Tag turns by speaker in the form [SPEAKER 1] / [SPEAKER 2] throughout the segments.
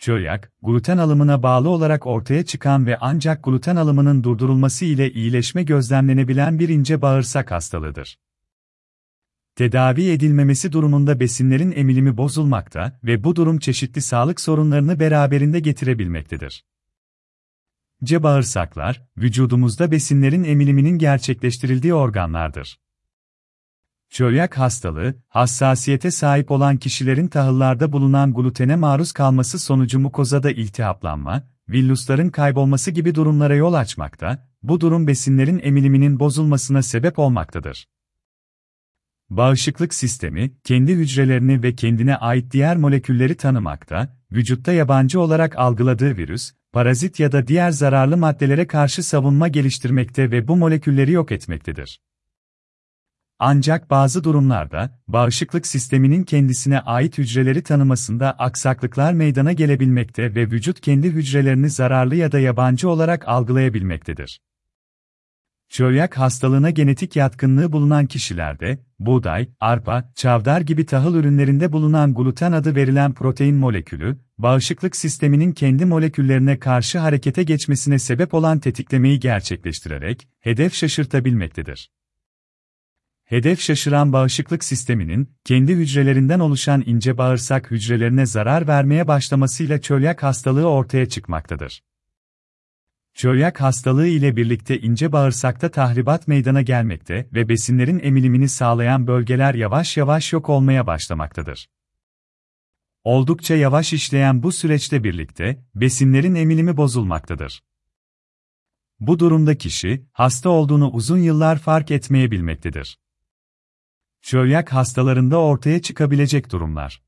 [SPEAKER 1] Çölyak, gluten alımına bağlı olarak ortaya çıkan ve ancak gluten alımının durdurulması ile iyileşme gözlemlenebilen bir ince bağırsak hastalığıdır. Tedavi edilmemesi durumunda besinlerin emilimi bozulmakta ve bu durum çeşitli sağlık sorunlarını beraberinde getirebilmektedir. C bağırsaklar, vücudumuzda besinlerin emiliminin gerçekleştirildiği organlardır. Çölyak hastalığı, hassasiyete sahip olan kişilerin tahıllarda bulunan glutene maruz kalması sonucu mukozada iltihaplanma, villusların kaybolması gibi durumlara yol açmakta, bu durum besinlerin emiliminin bozulmasına sebep olmaktadır. Bağışıklık sistemi, kendi hücrelerini ve kendine ait diğer molekülleri tanımakta, vücutta yabancı olarak algıladığı virüs, parazit ya da diğer zararlı maddelere karşı savunma geliştirmekte ve bu molekülleri yok etmektedir. Ancak bazı durumlarda, bağışıklık sisteminin kendisine ait hücreleri tanımasında aksaklıklar meydana gelebilmekte ve vücut kendi hücrelerini zararlı ya da yabancı olarak algılayabilmektedir. Çölyak hastalığına genetik yatkınlığı bulunan kişilerde, buğday, arpa, çavdar gibi tahıl ürünlerinde bulunan gluten adı verilen protein molekülü, bağışıklık sisteminin kendi moleküllerine karşı harekete geçmesine sebep olan tetiklemeyi gerçekleştirerek, hedef şaşırtabilmektedir. Hedef şaşıran bağışıklık sisteminin, kendi hücrelerinden oluşan ince bağırsak hücrelerine zarar vermeye başlamasıyla çölyak hastalığı ortaya çıkmaktadır. Çölyak hastalığı ile birlikte ince bağırsakta tahribat meydana gelmekte ve besinlerin emilimini sağlayan bölgeler yavaş yavaş yok olmaya başlamaktadır. Oldukça yavaş işleyen bu süreçte birlikte, besinlerin emilimi bozulmaktadır. Bu durumda kişi, hasta olduğunu uzun yıllar fark etmeyebilmektedir. Çölyak hastalarında ortaya çıkabilecek durumlar.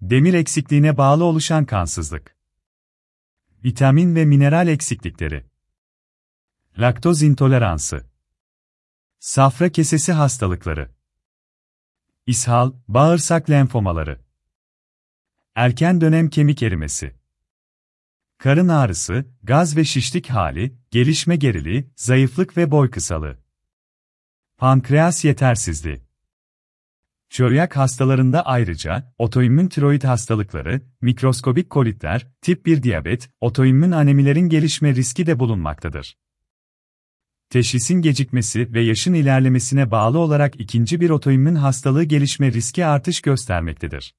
[SPEAKER 1] Demir eksikliğine bağlı oluşan kansızlık. Vitamin ve mineral eksiklikleri. Laktoz intoleransı. Safra kesesi hastalıkları. İshal, bağırsak lenfomaları. Erken dönem kemik erimesi. Karın ağrısı, gaz ve şişlik hali, gelişme geriliği, zayıflık ve boy kısalığı. Pankreas yetersizliği. Çölyak hastalarında ayrıca otoimmün tiroid hastalıkları, mikroskobik kolitler, tip 1 diyabet, otoimmün anemilerin gelişme riski de bulunmaktadır. Teşhisin gecikmesi ve yaşın ilerlemesine bağlı olarak ikinci bir otoimmün hastalığı gelişme riski artış göstermektedir.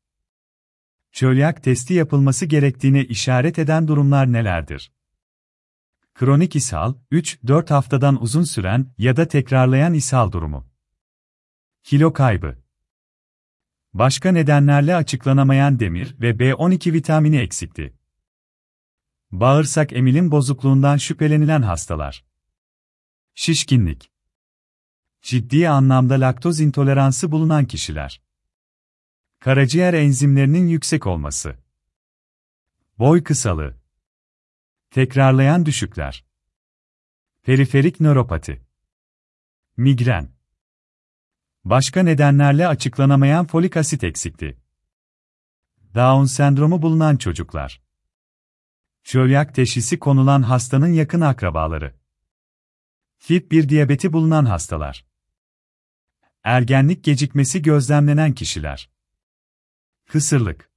[SPEAKER 1] Çölyak testi yapılması gerektiğine işaret eden durumlar nelerdir? Kronik ishal, 3-4 haftadan uzun süren ya da tekrarlayan ishal durumu. Kilo kaybı. Başka nedenlerle açıklanamayan demir ve B12 vitamini eksikti. Bağırsak emilim bozukluğundan şüphelenilen hastalar. Şişkinlik. Ciddi anlamda laktoz intoleransı bulunan kişiler. Karaciğer enzimlerinin yüksek olması. Boy kısalığı. Tekrarlayan düşükler. Periferik nöropati. Migren. Başka nedenlerle açıklanamayan folik asit eksikliği. Down sendromu bulunan çocuklar. Çölyak teşhisi konulan hastanın yakın akrabaları. Tip 1 diyabeti bulunan hastalar. Ergenlik gecikmesi gözlemlenen kişiler. Kısırlık.